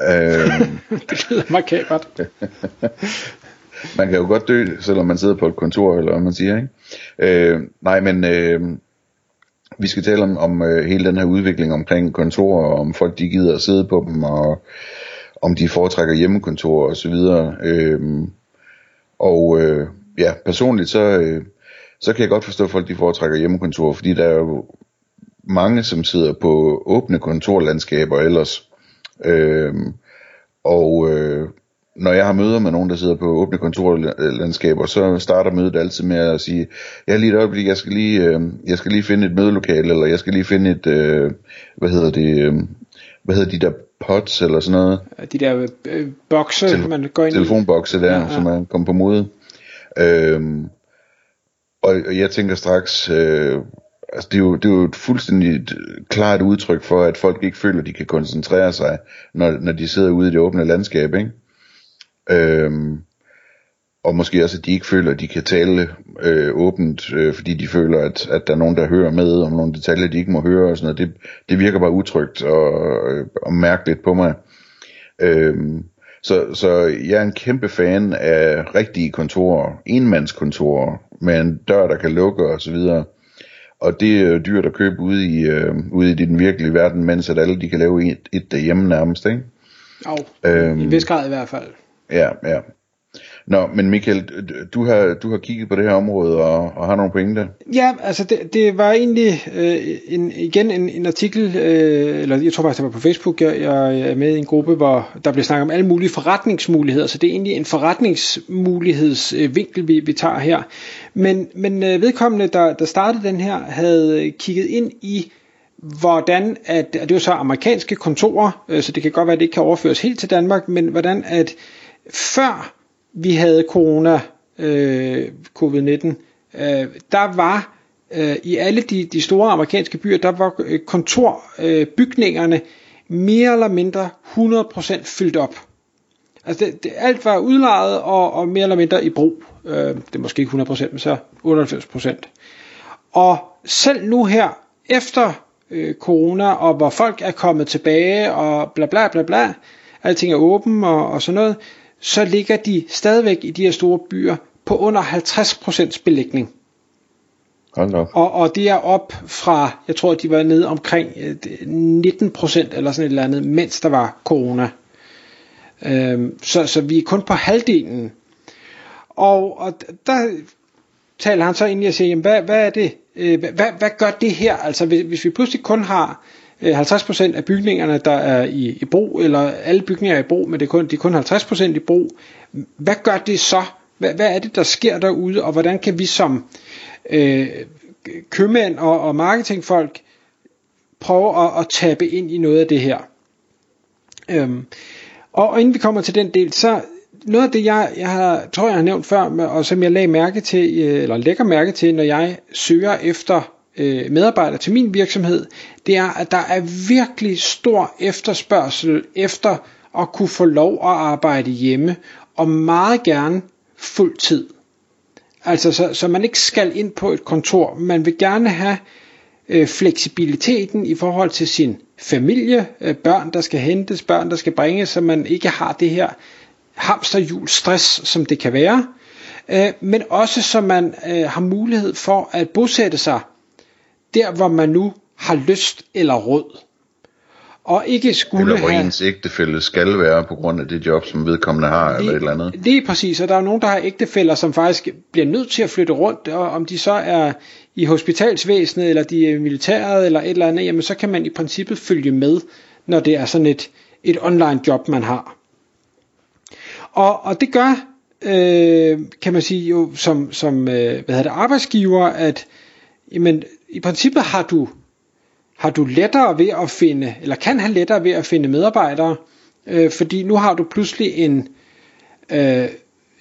Øhm, det lyder makabert. man kan jo godt dø, selvom man sidder på et kontor, eller hvad man siger, ikke? Øh, nej, men øh, vi skal tale om, om øh, hele den her udvikling omkring kontorer, og om folk de gider at sidde på dem, og om de foretrækker hjemmekontor og så videre. Øh, og øh, ja, personligt så, øh, så kan jeg godt forstå, at folk de foretrækker hjemmekontor, fordi der er jo mange, som sidder på åbne kontorlandskaber ellers, Øh, og øh, når jeg har møder med nogen, der sidder på åbne kontorlandskaber, så starter mødet altid med at sige, jeg lige et øjeblik, jeg skal lige, øh, jeg skal lige finde et mødelokale, eller jeg skal lige finde et, øh, hvad hedder det, øh, hvad hedder de der pods, eller sådan noget? De der øh, bokse, Tele- man går ind telefonbokse der, ja, ja. som er kommet på mode. Øh, og jeg tænker straks, øh, altså det, er jo, det er jo et fuldstændig øh, klart udtryk for, at folk ikke føler, at de kan koncentrere sig, når, når de sidder ude i det åbne landskab, ikke? Øhm, og måske også, at de ikke føler, at de kan tale øh, åbent, øh, fordi de føler, at, at der er nogen, der hører med om nogle detaljer, de ikke må høre og sådan noget. Det, det virker bare utrygt og, øh, og mærkeligt på mig. Øhm, så, så jeg er en kæmpe fan af rigtige kontorer, enmandskontorer, med en dør, der kan lukke og så videre. Og det er dyrt at købe ude i, øh, ude i den virkelige verden, mens at alle de kan lave et, et derhjemme nærmest, ikke? Jo, øhm, i vis grad i hvert fald. Ja, ja. Nå, men Michael, du har, du har kigget på det her område og, og har nogle pointer. Ja, altså det, det var egentlig øh, en, igen en, en artikel, øh, eller jeg tror faktisk det var på Facebook, jeg, jeg er med i en gruppe, hvor der blev snakket om alle mulige forretningsmuligheder, så det er egentlig en forretningsmulighedsvinkel, vi, vi tager her. Men, men øh, vedkommende, der, der startede den her, havde kigget ind i hvordan at, det er jo så amerikanske kontorer, øh, så det kan godt være, at det ikke kan overføres helt til Danmark, men hvordan at før vi havde corona, øh, covid-19, øh, der var øh, i alle de, de store amerikanske byer, der var øh, kontorbygningerne øh, mere eller mindre 100% fyldt op. Altså det, det, alt var udlejet og, og mere eller mindre i brug. Øh, det er måske ikke 100%, men så 98%. Og selv nu her, efter øh, corona, og hvor folk er kommet tilbage, og bla bla bla bla, alting er åben og, og sådan noget, så ligger de stadigvæk i de her store byer på under 50% belægning. Og, og det er op fra, jeg tror, de var nede omkring 19% øh, eller sådan et eller andet, mens der var corona. Øhm, så, så vi er kun på halvdelen. Og, og der taler han så ind og siger, jamen, hvad, hvad er det? Øh, hvad, hvad gør det her? Altså hvis, hvis vi pludselig kun har Øh, 50% af bygningerne, der er i, i brug, eller alle bygninger er i brug, men det er kun, de er kun 50% i brug. Hvad gør det så? Hvad, hvad er det, der sker derude, og hvordan kan vi som øh, købmænd og, og marketingfolk prøve at, at tabe ind i noget af det her? Øhm, og, inden vi kommer til den del, så noget af det, jeg, jeg har, tror jeg har nævnt før, og som jeg lagde mærke til, øh, eller lægger mærke til, når jeg søger efter øh, medarbejdere til min virksomhed, det er, at der er virkelig stor efterspørgsel efter at kunne få lov at arbejde hjemme, og meget gerne fuld tid. Altså, så, så man ikke skal ind på et kontor. Man vil gerne have øh, fleksibiliteten i forhold til sin familie, øh, børn, der skal hentes, børn, der skal bringes, så man ikke har det her hamsterhjul stress, som det kan være. Øh, men også så man øh, har mulighed for at bosætte sig der, hvor man nu har lyst eller råd. Og ikke skulle eller hvor have... ens ægtefælle skal være på grund af det job, som vedkommende har, lige, eller et eller andet. Lige præcis, og der er nogen, der har ægtefæller, som faktisk bliver nødt til at flytte rundt, og om de så er i hospitalsvæsenet, eller de er militæret, eller et eller andet, jamen så kan man i princippet følge med, når det er sådan et, et online job, man har. Og, og det gør, øh, kan man sige jo, som, som øh, hvad hedder det, arbejdsgiver, at jamen, i princippet har du, har du lettere ved at finde, eller kan have lettere ved at finde medarbejdere, Øh, fordi nu har du pludselig en, øh,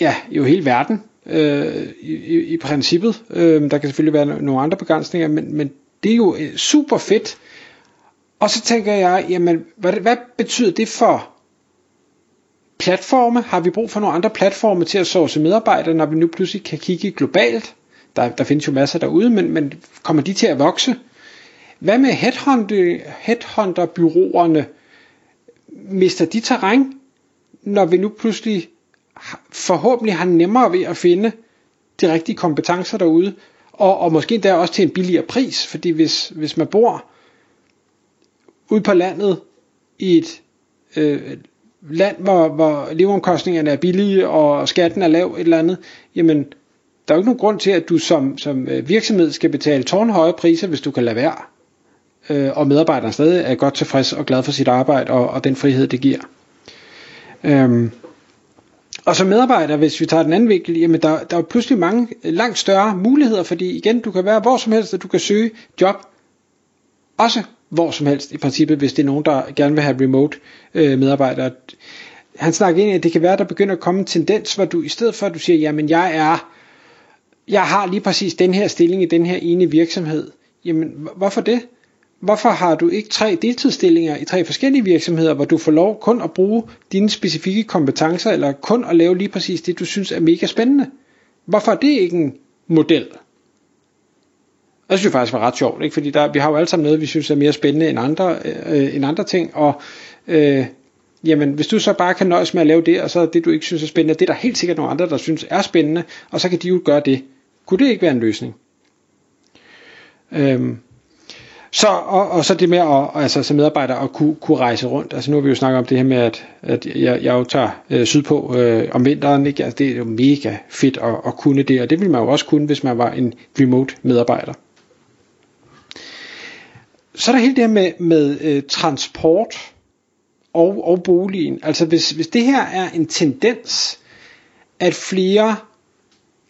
ja, jo hele verden øh, i, i, i princippet. Øh, der kan selvfølgelig være nogle andre begrænsninger, men, men det er jo øh, super fedt. Og så tænker jeg, jamen, hvad, hvad betyder det for platforme? Har vi brug for nogle andre platforme til at source medarbejdere, når vi nu pludselig kan kigge globalt? Der, der findes jo masser derude, men, men kommer de til at vokse? Hvad med headhunter, headhunter-byråerne? Mister de terræn, når vi nu pludselig forhåbentlig har nemmere ved at finde de rigtige kompetencer derude, og, og måske der også til en billigere pris, fordi hvis, hvis man bor ude på landet i et øh, land, hvor, hvor leveomkostningerne er billige, og skatten er lav et eller andet, jamen, der er jo ikke nogen grund til, at du som, som øh, virksomhed skal betale tårnhøje priser, hvis du kan lade være. Øh, og medarbejderen stadig er godt tilfreds og glad for sit arbejde, og, og den frihed, det giver. Øhm, og som medarbejder, hvis vi tager den anden vinkel, jamen der, der er pludselig mange langt større muligheder, fordi igen, du kan være hvor som helst, og du kan søge job, også hvor som helst i princippet, hvis det er nogen, der gerne vil have remote øh, medarbejdere. Han snakker ind, at det kan være, at der begynder at komme en tendens, hvor du i stedet for, at du siger, jamen jeg er, jeg har lige præcis den her stilling i den her ene virksomhed. Jamen, hvorfor det? Hvorfor har du ikke tre deltidsstillinger i tre forskellige virksomheder, hvor du får lov kun at bruge dine specifikke kompetencer, eller kun at lave lige præcis det, du synes er mega spændende? Hvorfor er det ikke en model? Og det synes jeg faktisk var ret sjovt, ikke? fordi der, vi har jo alle sammen noget, vi synes er mere spændende end andre, øh, end andre ting, og øh, jamen, hvis du så bare kan nøjes med at lave det, og så det, du ikke synes er spændende, det er der helt sikkert nogle andre, der synes er spændende, og så kan de jo gøre det. Kunne det ikke være en løsning? Øhm, så, og, og så det med at, altså, som medarbejder at kunne, kunne rejse rundt. Altså nu har vi jo snakket om det her med, at, at jeg, jeg jo tager øh, sydpå øh, om vinteren. Ikke? Altså, det er jo mega fedt at, at kunne det, og det ville man jo også kunne, hvis man var en remote medarbejder. Så er der hele det her med, med øh, transport og, og boligen. Altså hvis, hvis det her er en tendens, at flere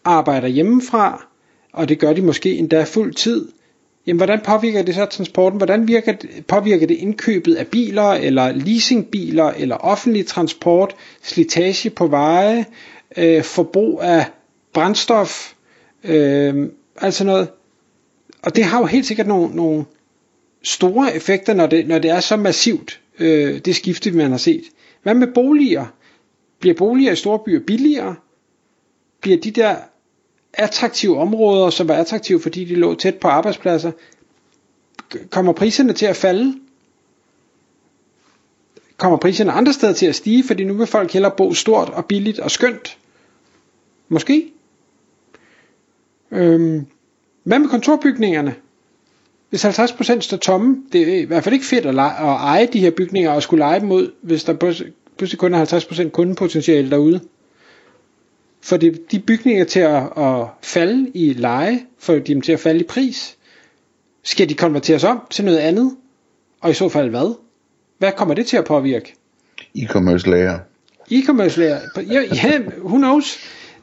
arbejder hjemmefra, og det gør de måske endda fuld tid, jamen hvordan påvirker det så transporten? Hvordan virker det, påvirker det indkøbet af biler, eller leasingbiler, eller offentlig transport, slitage på veje, øh, forbrug af brændstof, øh, altså noget. Og det har jo helt sikkert nogle, nogle store effekter, når det, når det er så massivt, øh, det skifte, man har set. Hvad med boliger? Bliver boliger i store byer billigere? Bliver de der attraktive områder, som var attraktive, fordi de lå tæt på arbejdspladser, kommer priserne til at falde? Kommer priserne andre steder til at stige, fordi nu vil folk hellere bo stort og billigt og skønt? Måske? Øhm, hvad med kontorbygningerne? Hvis 50% står tomme, det er i hvert fald ikke fedt at, lege, at eje de her bygninger og skulle lege dem ud, hvis der pludselig kun er 50% kundepotentiale derude. For det, de bygninger til at, at falde i leje, for dem til at falde i pris, skal de konverteres om til noget andet? Og i så fald hvad? Hvad kommer det til at påvirke? E-commerce lager. E-commerce lager. Ja, ja, who knows?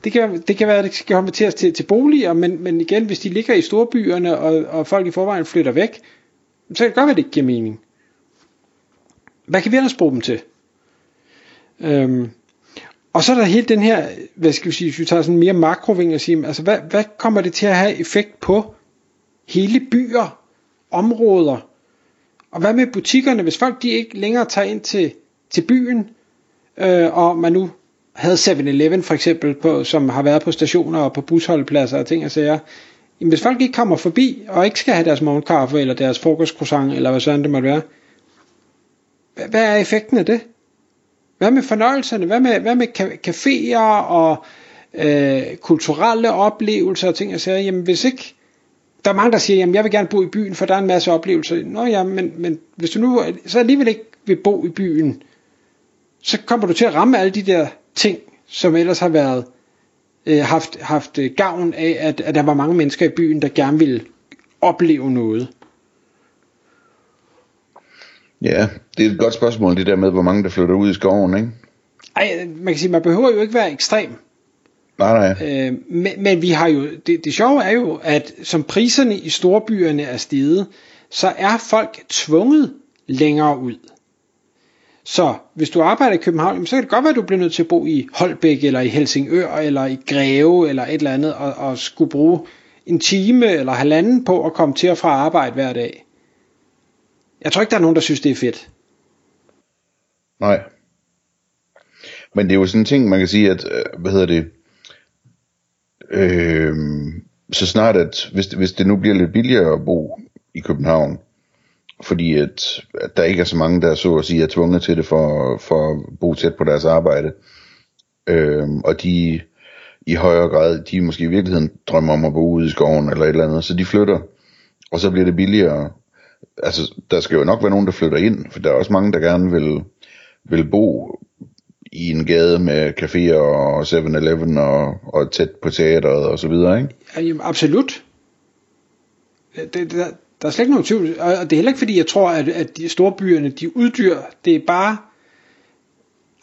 Det kan, det kan være, at det skal konverteres til, til boliger, men, men igen, hvis de ligger i storbyerne, og, og folk i forvejen flytter væk, så kan det godt være, at det ikke giver mening. Hvad kan vi ellers bruge dem til? Øhm, og så er der hele den her, hvad skal vi sige, hvis vi tager sådan mere makrovinkel og siger, altså hvad, hvad kommer det til at have effekt på hele byer, områder, og hvad med butikkerne, hvis folk de ikke længere tager ind til, til byen, øh, og man nu havde 7-Eleven for eksempel, på, som har været på stationer og på busholdepladser og ting og sager, jamen hvis folk ikke kommer forbi, og ikke skal have deres morgenkaffe, eller deres frokostcroissant, eller hvad sådan det måtte være, hvad er effekten af det? Hvad med fornøjelserne? Hvad med, hvad med caféer og øh, kulturelle oplevelser og ting og sager? Jamen hvis ikke, der er mange der siger, jamen jeg vil gerne bo i byen, for der er en masse oplevelser. Nå ja, men, men hvis du nu så alligevel ikke vil bo i byen, så kommer du til at ramme alle de der ting, som ellers har været øh, haft, haft gavn af, at, at der var mange mennesker i byen, der gerne ville opleve noget. Ja, det er et godt spørgsmål, det der med, hvor mange der flytter ud i skoven, ikke? Ej, man kan sige, man behøver jo ikke være ekstrem. Nej, nej. Øh, men, men vi har jo, det, det sjove er jo, at som priserne i storbyerne er steget, så er folk tvunget længere ud. Så hvis du arbejder i København, så kan det godt være, at du bliver nødt til at bo i Holbæk, eller i Helsingør, eller i Greve, eller et eller andet, og, og skulle bruge en time eller halvanden på at komme til og fra arbejde hver dag. Jeg tror ikke, der er nogen, der synes, det er fedt. Nej. Men det er jo sådan en ting, man kan sige, at, øh, hvad hedder det, øh, så snart at, hvis, hvis det nu bliver lidt billigere at bo i København, fordi at, at der ikke er så mange, der så at sige er tvunget til det for, for at bo tæt på deres arbejde, øh, og de i højere grad, de måske i virkeligheden drømmer om at bo ude i skoven eller et eller andet, så de flytter, og så bliver det billigere. Altså, der skal jo nok være nogen, der flytter ind, for der er også mange, der gerne vil, vil bo i en gade med caféer og 7-Eleven og, og tæt på teateret og så videre, ikke? Ja, jamen, absolut. Det, det, der, der er slet ikke nogen tvivl, og det er heller ikke fordi, jeg tror, at, at de store byerne, de uddyr, det er bare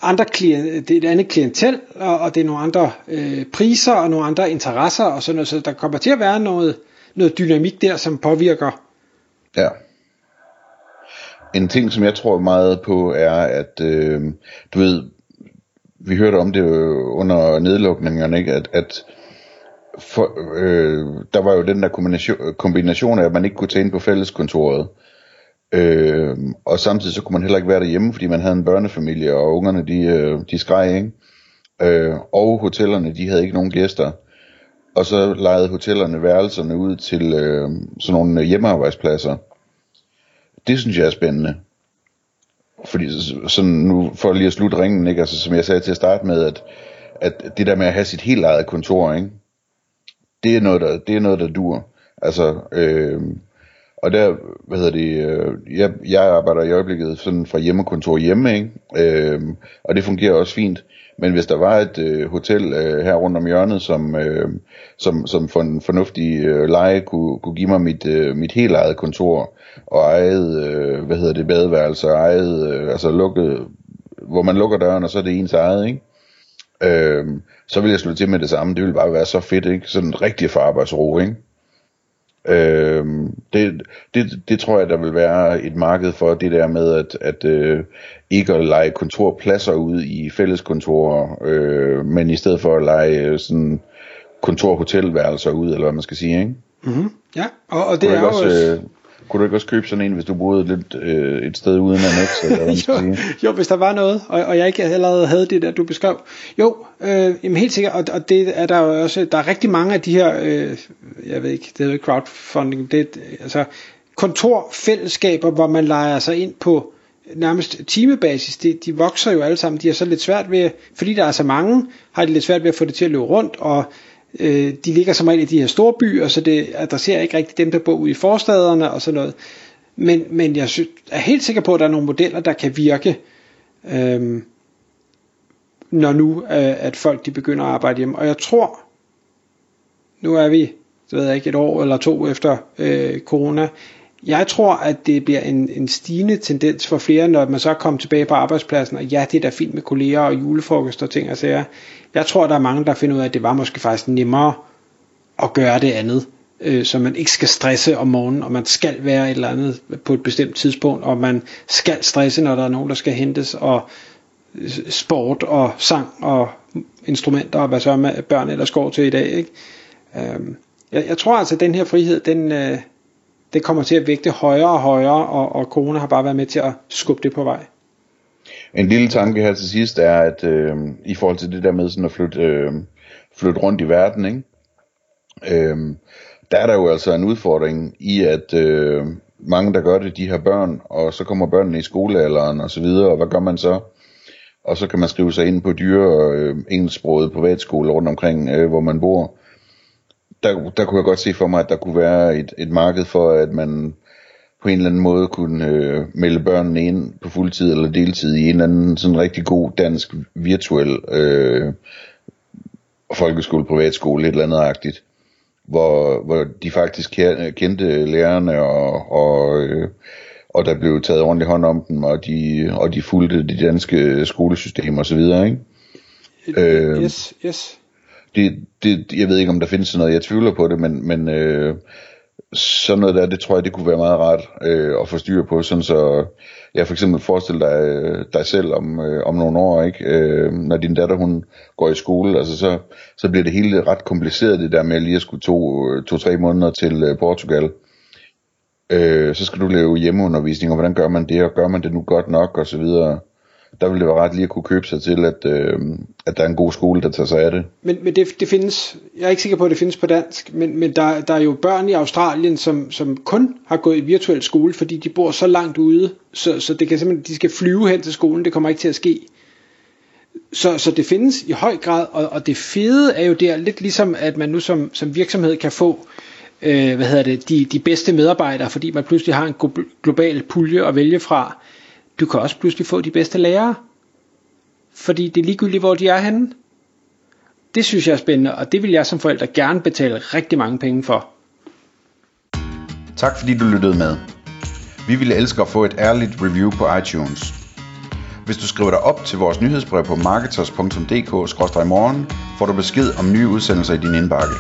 andre klient, det er et andet klientel, og, og det er nogle andre øh, priser og nogle andre interesser og sådan noget, så der kommer til at være noget, noget dynamik der, som påvirker. Ja. En ting, som jeg tror meget på, er, at øh, du ved, vi hørte om det under nedlukningerne, ikke? at, at for, øh, der var jo den der kombination, kombination af, at man ikke kunne tage ind på fælleskontoret, øh, og samtidig så kunne man heller ikke være derhjemme, fordi man havde en børnefamilie, og ungerne de, øh, de skreg, ikke? Øh, og hotellerne, de havde ikke nogen gæster. Og så lejede hotellerne værelserne ud til øh, sådan nogle hjemmearbejdspladser. Det synes jeg er spændende. Fordi sådan nu, for lige at slutte ringen, ikke? Altså, som jeg sagde til at starte med, at, at det der med at have sit helt eget kontor, ikke? Det er noget, der, det er noget, der dur. Altså, øh, og der, hvad hedder det, øh, jeg, jeg arbejder i øjeblikket sådan fra hjemmekontor hjemme, ikke? Øh, og det fungerer også fint. Men hvis der var et øh, hotel øh, her rundt om hjørnet, som, øh, som, som for en fornuftig øh, leje kunne, kunne give mig mit, øh, mit helt eget kontor, og eget, øh, hvad hedder det, badeværelse, og eget, øh, altså lukket, hvor man lukker døren, og så er det ens eget, ikke? Øh, så vil jeg slå til med det samme. Det ville bare være så fedt, ikke? Sådan rigtig for arbejdsro, ikke? Øh, det, det, det tror jeg, der vil være et marked for, det der med at, at øh, ikke at lege kontorpladser ud i fælleskontorer, øh, men i stedet for at lege øh, sådan kontorhotelværelser ud, eller hvad man skal sige, ikke? Mm-hmm. Ja, og, og det er også... Øh, kunne du ikke også købe sådan en, hvis du boede lidt øh, et sted uden annex? Eller hvad jo, jo, hvis der var noget, og, og jeg ikke allerede havde det der, du beskrev. Jo, øh, jamen helt sikkert, og, og det er der jo også, der er rigtig mange af de her, øh, jeg ved ikke, det hedder crowdfunding, det altså kontorfællesskaber, hvor man leger sig ind på nærmest timebasis, de, de vokser jo alle sammen, de har så lidt svært ved, fordi der er så mange, har de lidt svært ved at få det til at løbe rundt, og øh, de ligger som regel i de her store byer, så det adresserer ikke rigtig dem, der bor ude i forstaderne og sådan noget. Men, men jeg synes, er helt sikker på, at der er nogle modeller, der kan virke, øh, når nu øh, at folk de begynder at arbejde hjemme. Og jeg tror, nu er vi, det ved jeg ikke, et år eller to efter øh, corona, jeg tror, at det bliver en, en stigende tendens for flere, når man så kommer tilbage på arbejdspladsen, og ja, det er da fint med kolleger og julefrokost og ting og sager. Jeg tror, der er mange, der finder ud af, at det var måske faktisk nemmere at gøre det andet, øh, så man ikke skal stresse om morgenen, og man skal være et eller andet på et bestemt tidspunkt, og man skal stresse, når der er nogen, der skal hentes, og sport og sang og instrumenter, og hvad så med børn ellers går til i dag. Ikke? Øh, jeg, jeg tror altså, at den her frihed, den... Øh, det kommer til at vægte højere og højere, og, og corona har bare været med til at skubbe det på vej. En lille tanke her til sidst er, at øh, i forhold til det der med sådan at flytte, øh, flytte rundt i verden, ikke? Øh, der er der jo altså en udfordring i, at øh, mange der gør det, de har børn, og så kommer børnene i skolealderen og så videre, og hvad gør man så? Og så kan man skrive sig ind på dyre øh, engelsksproget privatskole rundt omkring, øh, hvor man bor der, der kunne jeg godt se for mig, at der kunne være et, et marked for, at man på en eller anden måde kunne øh, melde børnene ind på fuldtid eller deltid i en eller anden sådan rigtig god dansk virtuel øh, folkeskole, privatskole, et eller andet agtigt, hvor, hvor de faktisk kendte lærerne og, og, øh, og der blev taget ordentligt hånd om dem, og de, og de fulgte det danske skolesystem og så videre, ikke? Øh, yes, yes det, det, jeg ved ikke, om der findes sådan noget, jeg tvivler på det, men, men øh, sådan noget der, det tror jeg, det kunne være meget rart øh, at få styr på, sådan så jeg for eksempel forestiller dig, øh, dig selv om, øh, om nogle år, ikke? Øh, når din datter hun går i skole, altså så, så bliver det hele ret kompliceret det der med lige at skulle to, øh, to-tre måneder til øh, Portugal. Øh, så skal du lave hjemmeundervisning, og hvordan gør man det, og gør man det nu godt nok, og så videre der ville det være ret lige at kunne købe sig til, at, øh, at der er en god skole, der tager sig af det. Men, men det, det findes, jeg er ikke sikker på, at det findes på dansk, men, men der, der er jo børn i Australien, som, som kun har gået i virtuel skole, fordi de bor så langt ude, så, så det kan simpelthen, de skal flyve hen til skolen, det kommer ikke til at ske. Så, så det findes i høj grad, og, og det fede er jo der, lidt ligesom at man nu som, som virksomhed kan få øh, hvad hedder det, de, de bedste medarbejdere, fordi man pludselig har en global pulje at vælge fra. Du kan også pludselig få de bedste lærere, fordi det er ligegyldigt, hvor de er henne. Det synes jeg er spændende, og det vil jeg som forælder gerne betale rigtig mange penge for. Tak fordi du lyttede med. Vi ville elske at få et ærligt review på iTunes. Hvis du skriver dig op til vores nyhedsbrev på marketers.dk-morgen, får du besked om nye udsendelser i din indbakke.